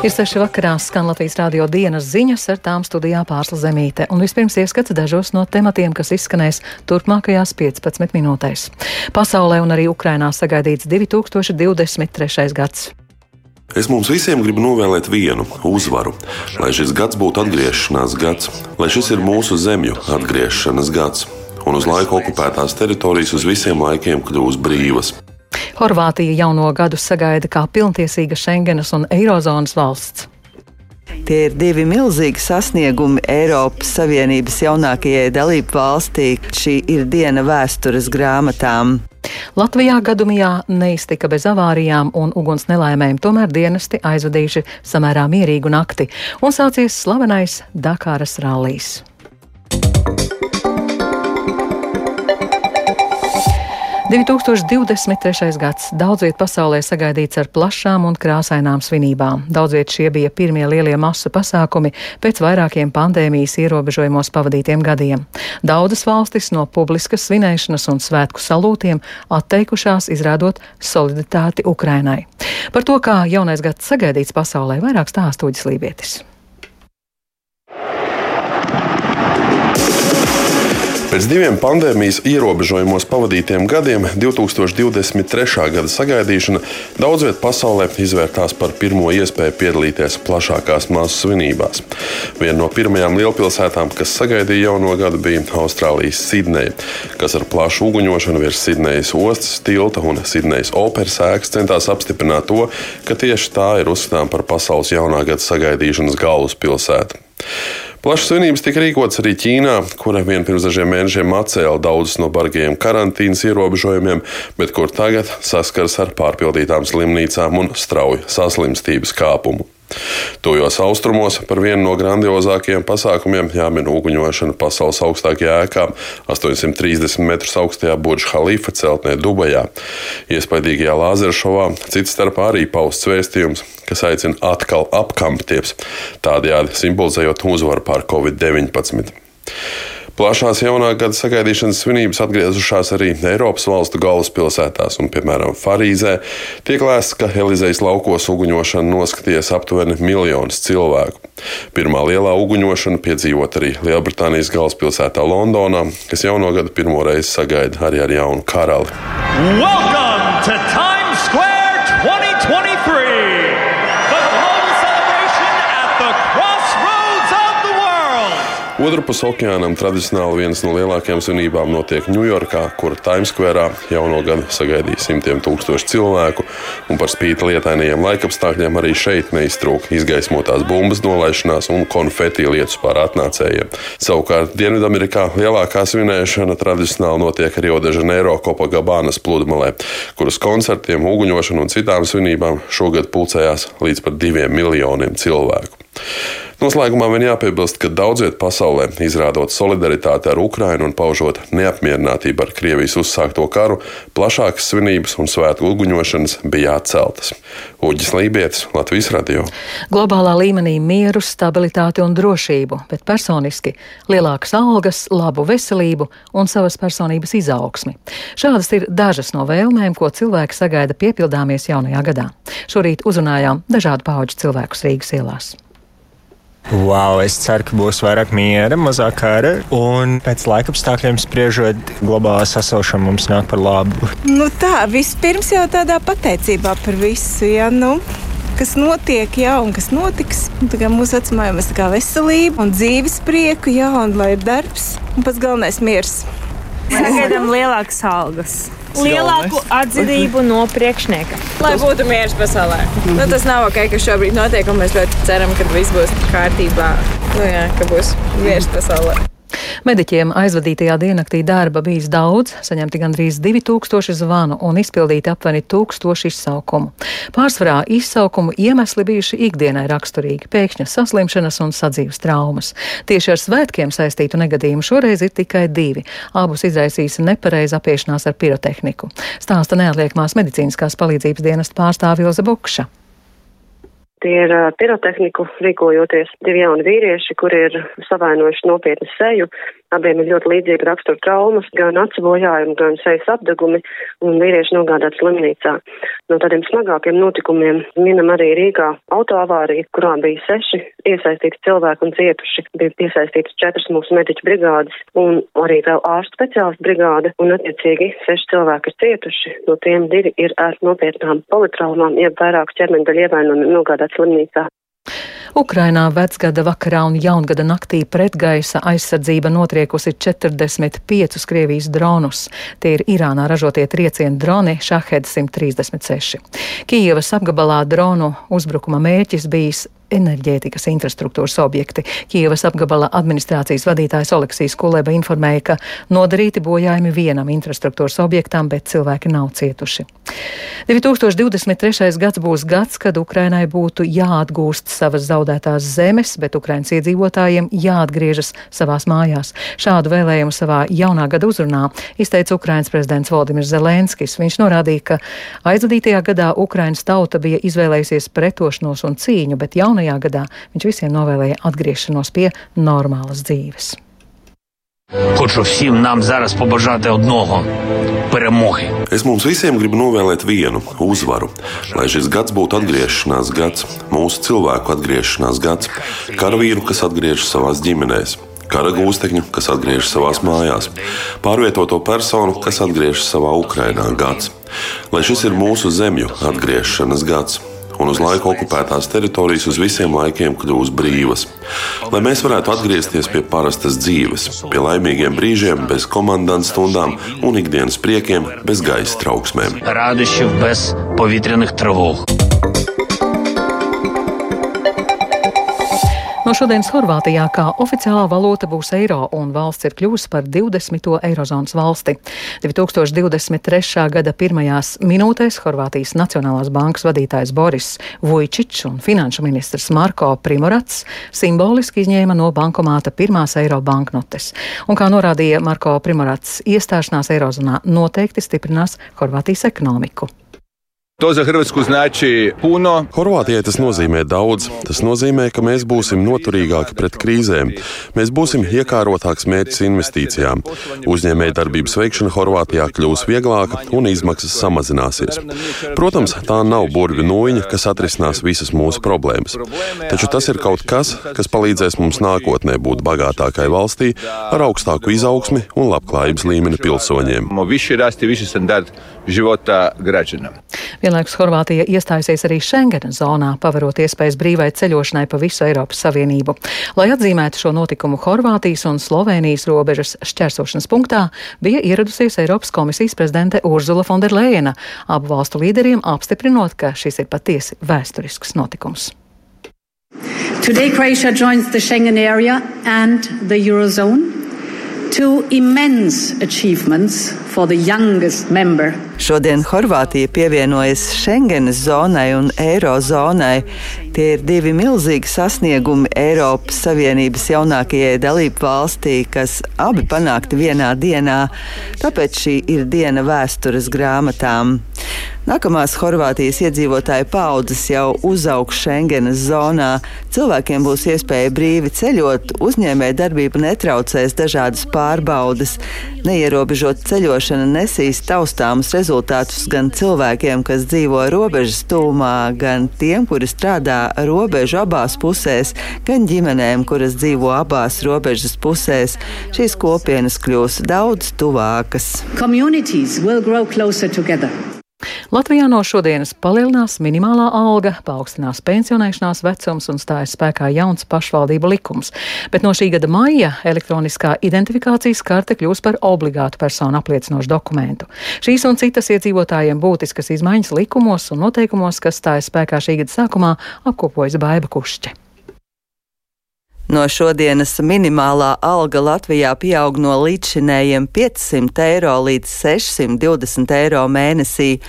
Ir seši vakarā skan Latvijas rādio dienas ziņas, ar tām studijā pārsla zemīte. Un vispirms ieskats dažos no tematiem, kas izskanēs turpmākajās 15 minūtēs. Pasaulē un arī Ukrainā sagaidīts 2023. gads. Es mums visiem gribu novēlēt vienu uzvaru, lai šis gads būtu atgriešanās gads, lai šis ir mūsu zemju atgriešanās gads, un uz laiku okupētās teritorijas uz visiem laikiem kļūs brīvas. Horvātija jauno gadu sagaida kā pilntiesīga Schengenas un Eirozonas valsts. Tie ir divi milzīgi sasniegumi Eiropas Savienības jaunākajai dalību valstī. Šī ir diena vēstures grāmatām. Latvijā gadumijā neiztika bez avārijām un uguns nelaimēm, tomēr dienesti aizvadījuši samērā mierīgu nakti un sācies slavenais Dakāras rallijs. 2023. gads daudz viet pasaulē sagaidīts ar plašām un krāsainām svinībām. Daudz viet šie bija pirmie lielie masu pasākumi pēc vairākiem pandēmijas ierobežojumos pavadītiem gadiem. Daudzas valstis no publiskas svinēšanas un svētku salūtiem atteikušās izrādot solidaritāti Ukrainai. Par to, kā jaunais gads sagaidīts pasaulē, vairāk stāstūģis Lībietis. Pēc diviem pandēmijas ierobežojumos pavadītiem gadiem 2023. gada sagaidīšana daudz vietā pasaulē izvērtās par pirmo iespēju piedalīties plašākās masu svinībās. Viena no pirmajām lielpilsētām, kas sagaidīja jauno gadu, bija Austrālijas Sidneja, kas ar plašu uguņošanu virs Sidnejas ostas tilta un Sidnejas operas ēkas centās apstiprināt to, ka tieši tā ir uzskatām par pasaules jaunā gada sagaidīšanas galvaspilsētu. Plašas svinības tika rīkotas arī Ķīnā, kura vien pirms dažiem mēnešiem atcēla daudzus no bargajiem karantīnas ierobežojumiem, bet kur tagad saskars ar pārpildītām slimnīcām un strauju saslimstības kāpumu. Tuvajos austrumos par vienu no grandiozākajiem pasākumiem jāmin uguņošana pasaules augstākajā ēkā, 830 metrus augstajā Burģa Halifa celtnē Dubajā. Iespaidīgajā lāzeršovā cits starpā arī pausts vēstījums, kas aicina atkal apkampties, tādējādi simbolizējot uzvaru pār Covid-19. Plašās jaunā gada sagaidīšanas svinības atgriezušās arī Eiropas valstu galvaspilsētās, un, piemēram, Parīzē tiek lēsts, ka Elizejas laukos uguņošana noskaties aptuveni miljonus cilvēku. Pirmā lielā uguņošana piedzīvot arī Lielbritānijas galvaspilsētā Londonā, kas jauno gadu pirmo reizi sagaida arī ar jaunu karali. Welcome to Times Square Otrpus okeānam tradicionāli vienas no lielākajām svinībām notiek Ņujorkā, kur Times Square jauno gadu sagaidīja simtiem tūkstošu cilvēku, un par spīti lietainajiem laikapstākļiem arī šeit neiztrūka izgaismotās bumbas nolaišanās un konfeti lietus pār atnācējiem. Savukārt Dienvidamerikā lielākā svinēšana tradicionāli notiek Rio de Janeiro Copacabānas pludmalē, kuras koncertiem, uguņošanu un citām svinībām šogad pulcējās līdz pat diviem miljoniem cilvēku. Noslēgumā vien jāpiebilst, ka daudz vietā pasaulē, izrādot solidaritāti ar Ukrainu un paužot neapmierinātību ar Krievijas uzsākto karu, plašākas svinības un svētku uguņošanas bija atceltas. Uģis Lībijams, Latvijas radio. Globālā līmenī mieru, stabilitāti un drošību, bet personiski lielākas algas, labu veselību un savas personības izaugsmi. Šādas ir dažas no vēlmēm, ko cilvēki sagaida piepildāmies jaunajā gadā. Šorīt uzrunājām dažādu pauģu cilvēkus Rīgas ielās. Wow, es ceru, ka būs vairāk miera, mazāk kara. Un pēc laika apstākļiem spriežot, globālā sasilšana mums nāk par labu. Nu tā, vispirms jau tādā pateicībā par visu. Ja, nu kas notiek, jā, un kas notiks. Un mūsu vecumā jau mēs tā kā veselība un dzīves prieku, jā, un lai ir darbs un pats galvenais miers. Sagaidām lielākas algas lielāku atzinību no priekšnieka. Lai būtu miers pasaulē. Nu, tas nav ok, kas šobrīd notiek, un mēs ļoti ceram, ka viss būs kārtībā. Nu, jā, ka būs miers pasaulē. Mediķiem aizvadītajā diennaktī darba bijis daudz, saņemti gandrīz 2000 zvanu un izpildīti aptuveni 1000 izsaukumu. Pārsvarā izsaukumu iemesli bijuši ikdienai raksturīgi - pēkšņas saslimšanas un sadzīves traumas. Tieši ar svētkiem saistītu negadījumu šoreiz ir tikai divi. Abus izraisīs nepareiza apiešanās ar pirotehniku. Stāsta neatliekamās medicīniskās palīdzības dienas pārstāvja Ilze Bukša. Tie ir pirotehniku rīkojoties. Divi jauni vīrieši, kuri ir savainojuši nopietnu seju, Abiem ir ļoti līdzīga rakstura traumas, gan acu bojājumi, gan sejas apdegumi, un vīrieši nogādāti slimnīcā. No tādiem smagākiem notikumiem minam arī Rīgā autoavārija, kurā bija seši iesaistīti cilvēki un cietuši. Bija piesaistītas četras mūsu mediķu brigādes un arī vēl ārstu speciālistu brigāde, un attiecīgi seši cilvēki ir cietuši. No tiem divi ir ar nopietnām politraumām, jeb vairāku ķermeņdaļu ievainojumiem nogādāti slimnīcā. Ukrainā vecgada vakarā un jaungada naktī pretgaisa aizsardzība notriekusi 45 Krievijas dronus. Tie ir Irānā ražotie triecienu droni Šahed 136. Kijevas apgabalā dronu uzbrukuma mērķis bijis enerģētikas infrastruktūras objekti. Kievas apgabala administrācijas vadītājs Oleksijas Kuleba informēja, ka nodarīti bojājumi vienam infrastruktūras objektam, bet cilvēki nav cietuši. 2023. gads būs gads, kad Ukrainai būtu jāatgūst savas zaudētās zemes, bet Ukrainas iedzīvotājiem jāatgriežas savās mājās. Šādu vēlējumu savā jaunā gada uzrunā izteica Ukrainas prezidents Valdimirs Zelenskis. Viņš norādīja, ka aizvadītajā gadā Ukrainas tauta bija izvēlējusies pretošanos un cīņu, bet jaunajā gadā viņš visiem novēlēja atgriešanos pie normālas dzīves. Хочу всім нам зараз побажати одного перемоги. Es mums visiem gribu novēlēt vienu uzvaru, lai šis gads būtu atgriešanās gads, mūsu cilvēku atgriešanās gads, karavīru, kas atgriežas savās ģimenēs, kara gūstekņu, kas atgriežas savās mājās, pārvietoto personu, kas atgriežas savā Ukrainā gads. Lai šis ir mūsu zemju atgriešanās gads, un uz laiku okupētās teritorijas uz visiem laikiem kļūs brīvas. Lai mēs varētu atgriezties pie parastas dzīves, pie laimīgiem brīžiem, bez komandas stundām un ikdienas priekiem, bez gaisa trauksmēm. Raduši bez pavitrienih travog. No šodienas Horvātijā kā oficiālā valūta būs eiro, un valsts ir kļuvusi par 20. eirozonas valsti. 2023. gada pirmajās minūtēs Horvātijas Nacionālās bankas vadītājs Boris Vujčičs un finanšu ministrs Marko Primorats simboliski izņēma no bankomāta pirmās eiro banknotes. Un kā norādīja Marko Primorats, iestāšanās eirozonā noteikti stiprinās Horvātijas ekonomiku. To za Hrvatsku znači puno. Horvātijai tas nozīmē daudz. Tas nozīmē, ka mēs būsim noturīgāki pret krīzēm. Mēs būsim iekārotāks mērķis investīcijām. Uzņēmējdarbības veikšana Horvātijā kļūs vieglāka un izmaksas samazināsies. Protams, tā nav burvju nūjiņa, kas atrisinās visas mūsu problēmas. Taču tas ir kaut kas, kas palīdzēs mums nākotnē būt bagātākai valstī ar augstāku izaugsmi un labklājības līmeni pilsoņiem. Viši rasti, viši standarti života građana. Vienlaikus Horvātija iestājusies arī Schengena zonā, pavarot iespējas brīvai ceļošanai pa visu Eiropas Savienību. Lai atzīmētu šo notikumu Horvātijas un Slovenijas robežas šķērsošanas punktā, bija ieradusies Eiropas komisijas prezidente Urzula Fonderleina, abu valstu līderiem apstiprinot, ka šis ir patiesi vēsturisks notikums. Today, Croatia joins the Schengen area and the Eurozone. Two immense achievements for the youngest member Šodien Horvātija pievienojas Schengenas zonai un Eirozonai. Tie ir divi milzīgi sasniegumi Eiropas Savienības jaunākajai dalību valstī, kas abi panākti vienā dienā. Tāpēc šī ir diena vēstures grāmatām. Nākamās Horvātijas iedzīvotāju paudzes jau uzaugs Schengenas zonā. Cilvēkiem būs iespēja brīvi ceļot, uzņēmēja darbība netraucēs dažādas pārbaudes. Neierobežot ceļošana nesīs taustāmus rezultātus gan cilvēkiem, kas dzīvo robežas tūmā, gan tiem, kuri strādā robežu abās pusēs, gan ģimenēm, kuras dzīvo abās robežas pusēs. Šīs kopienas kļūs daudz tuvākas. Communities will grow closer together. Latvijā no šodienas palielinās minimālā alga, paaugstinās pensionēšanās vecums un stājas spēkā jauns pašvaldību likums. Bet no šī gada maija elektroniskā identifikācijas karte kļūs par obligātu personu apliecinošu dokumentu. Šīs un citas iedzīvotājiem būtiskas izmaiņas likumos un noteikumos, kas stājas spēkā šī gada sākumā, apkopojas Baiba Kušķe. No šodienas minimālā alga Latvijā pieaug no līdzšinējiem 500 eiro līdz 620 eiro mēnesī.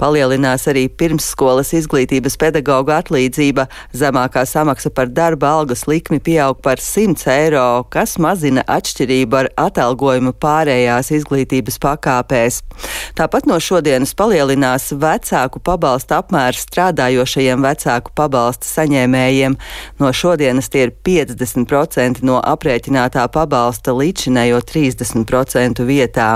Palielinās arī pirmsskolas izglītības pedagoģa atlīdzība. Zemākā samaksa par darba algas likmi pieaug par 100 eiro, kas mazina atšķirību ar atalgojumu pārējās izglītības pakāpēs. Tāpat no šodienas palielinās vecāku pabalsta apmērs strādājošajiem vecāku pabalsta saņēmējiem. No šodienas tie ir 50% no aprēķinātā pabalsta līdzinējo 30% vietā.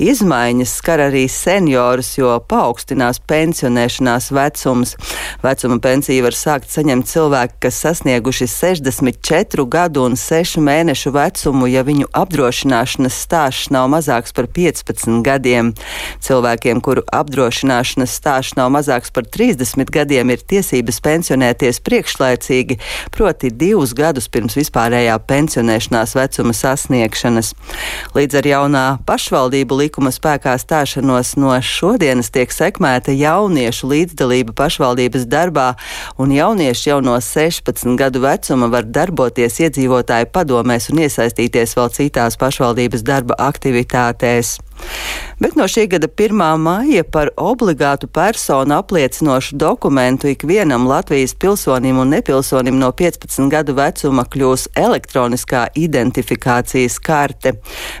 Izmaiņas skar arī seniorus, jo paaugstinās pensionēšanās vecums. Vecuma pensiju var sākt saņemt cilvēki, kas sasnieguši 64 gadu un 6 mēnešu vecumu, ja viņu apdrošināšanas stāsts nav mazāks par 15 gadiem. Cilvēkiem, kuru apdrošināšanas stāsts nav mazāks par 30 gadiem, ir tiesības pensionēties priekšlaicīgi, proti divus gadus pirms vispārējā pensionēšanās vecuma sasniegšanas. Līdz ar jaunā pašvaldību likuma spēkā stāšanos no šodienas tiek sekmēta jauniešu līdzdalība pašvaldības darbā, un jaunieši jau no 16 gadu vecuma var darboties iedzīvotāju padomēs un iesaistīties vēl citās pašvaldības darba aktivitātēs. Bet no šī gada 1. maija par obligātu personu apliecinošu dokumentu ikvienam Latvijas pilsonim un nepilsonim no 15 gadu vecuma kļūs elektroniskā identifikācijas karte,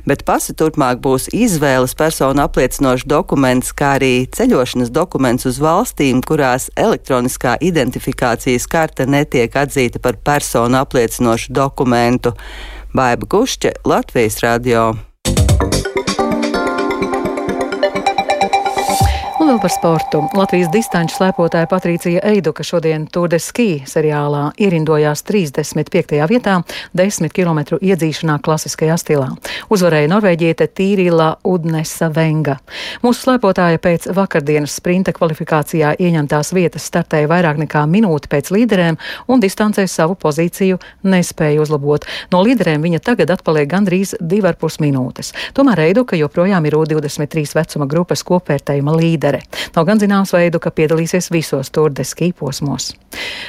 bet pasi turpmāk būs izvēles personu apliecinošs dokuments, kā arī ceļošanas dokuments uz valstīm, kurās elektroniskā identifikācijas karte netiek atzīta par personu apliecinošu dokumentu. Baiba Gušķe, Latvijas radio. Vēl par sportu. Latvijas distanču slēpotāja Patricija Eiduka šodien Tour de Ski seriālā ierindojās 35. vietā 10 km iedzīšanā klasiskajā stilā. Uzvarēja norvēģiete Tīrila Udnesa Venga. Mūsu slēpotāja pēc vakardienas sprinta kvalifikācijā ieņemtās vietas startēja vairāk nekā minūti pēc līderēm un distancē savu pozīciju nespēja uzlabot. No līderēm viņa tagad atpaliek gandrīz 2,5 minūtes. Tomēr Eiduka joprojām ir U23 vecuma grupas kopvērtējuma līdere nozare. Nav gan zināms veidu, ka piedalīsies visos turdeski posmos.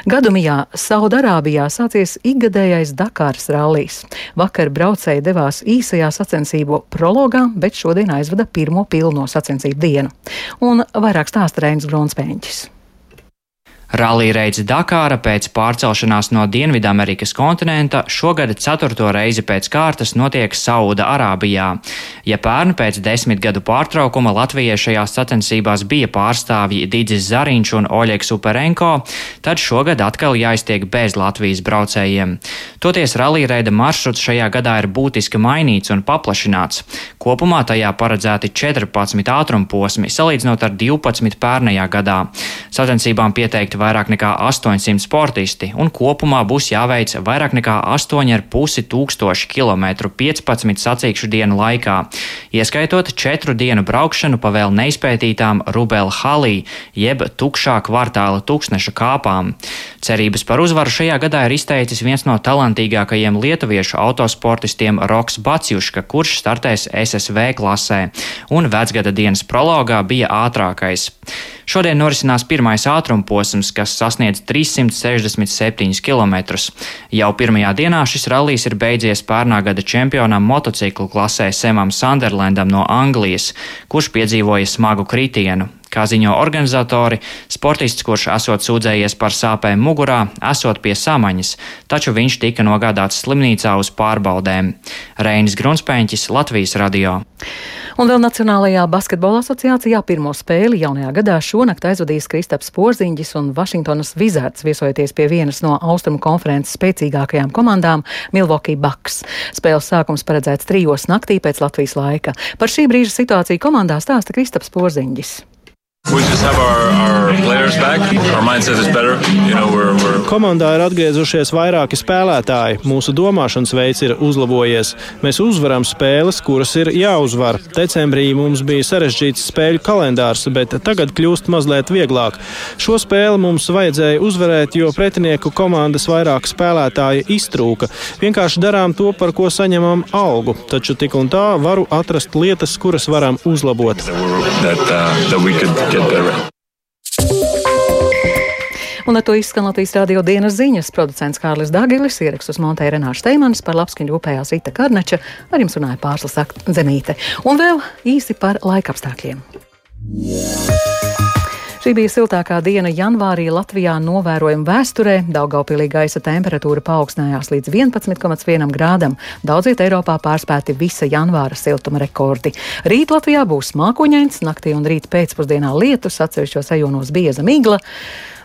Gadumijā Saudarābijā sācies ikgadējais Dakāras rallijs. Vakar braucēji devās īsajā sacensību prologā, bet šodien aizvada pirmo pilno sacensību dienu. Un vairāk stāsta Reinis Bronspēņķis. Rallija reids Dakāra pēc pārcelšanās no Dienvidamerikas kontinenta šogad ceturto reizi pēc kārtas notiek Sauda Arābijā. Ja pērn pēc desmit gadu pārtraukuma Latvijai šajās sacensībās bija pārstāvji Digis Zariņš un Oļegs Uperenko, tad šogad atkal jāiztiek bez Latvijas braucējiem. Toties rallija reida maršruts šajā gadā ir būtiski mainīts un paplašināts. Kopumā tajā paredzēti 14 ātrumposmi, salīdzinot ar 12 pērnajā gadā. Sacensībām pieteikti vairāk nekā 800 sportisti, un kopumā būs jāveic vairāk nekā 8,5 tūkstoši kilometru 15 sacīkšu dienu laikā, ieskaitot 4 dienu braukšanu pa vēl neizpētītām Rubela halī, jeb tukšā kvartāla tūkstneša kāpām. Cerības par uzvaru šajā gadā ir izteicis viens no talantīgākajiem lietuviešu autosportistiem Roks Baciuška, kurš startēs SSV klasē, un vecgada dienas prologā bija ātrākais. Šodien norisinās pirmais ātrumposms, kas sasniedz 367 km. Jau pirmajā dienā šis rallijs ir beidzies pērnā gada čempionam motociklu klasē Semam Sunderlandam no Anglijas, kurš piedzīvoja smagu kritienu. Kā ziņo organizatori, sportists, kurš esot sūdzējies par sāpēm mugurā, esot pie samaņas, taču viņš tika nogādāts slimnīcā uz pārbaudēm. Reinis Grunspēņķis, Latvijas radio. Un vēl Nacionālajā basketbola asociācijā pirmo spēli jaunajā gadā šonakt aizvadīs Kristaps Porziņģis un Vašingtonas Wizards viesojoties pie vienas no austrumu konferences spēcīgākajām komandām - Milwaukee Bucks. Spēles sākums paredzēts trijos naktī pēc Latvijas laika. Par šī brīža situāciju komandā stāsta Kristaps Porziņģis. Our, our you know, we're, we're... Komandā ir atgriezušies vairāki spēlētāji. Mūsu domāšanas veids ir uzlabojies. Mēs uzvaram spēles, kuras ir jāuzvar. Decembrī mums bija sarežģīts spēļu kalendārs, bet tagad kļūst mazliet vieglāk. Šo spēli mums vajadzēja uzvarēt, jo pretinieku komandas vairāk spēlētāji iztrūka. Vienkārši darām to, par ko saņemam algu. Taču tik un tā varu atrast lietas, kuras varam uzlabot. That, uh, that get better. Un ar to izskan Latvijas radio dienas ziņas. Producents Kārlis Dāgilis, ierakstus montēja Renāša Steimanis, par labskaņu rūpējās Ita Karneča, ar jums runāja pārslas Zemīte. Un vēl īsi par laikapstākļiem. Šī bija siltākā diena janvārī Latvijā novērojama vēsturē. Daugaupīlī gaisa temperatūra paaugstinājās līdz 11,1 grādam. Daudziet Eiropā pārspēti visa janvāra siltuma rekordi. Rīt Latvijā būs mākoņains, naktī un rīt pēcpusdienā lietus, atsevišķos rajonos bieza migla.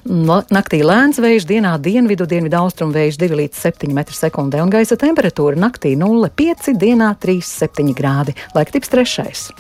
Naktī lēns vējš, dienā dienvidu, dienvidu austrumu vējš 2 līdz 7 m2 un gaisa temperatūra naktī 0,5, dienā 3,7 grādi. Laiktips trešais.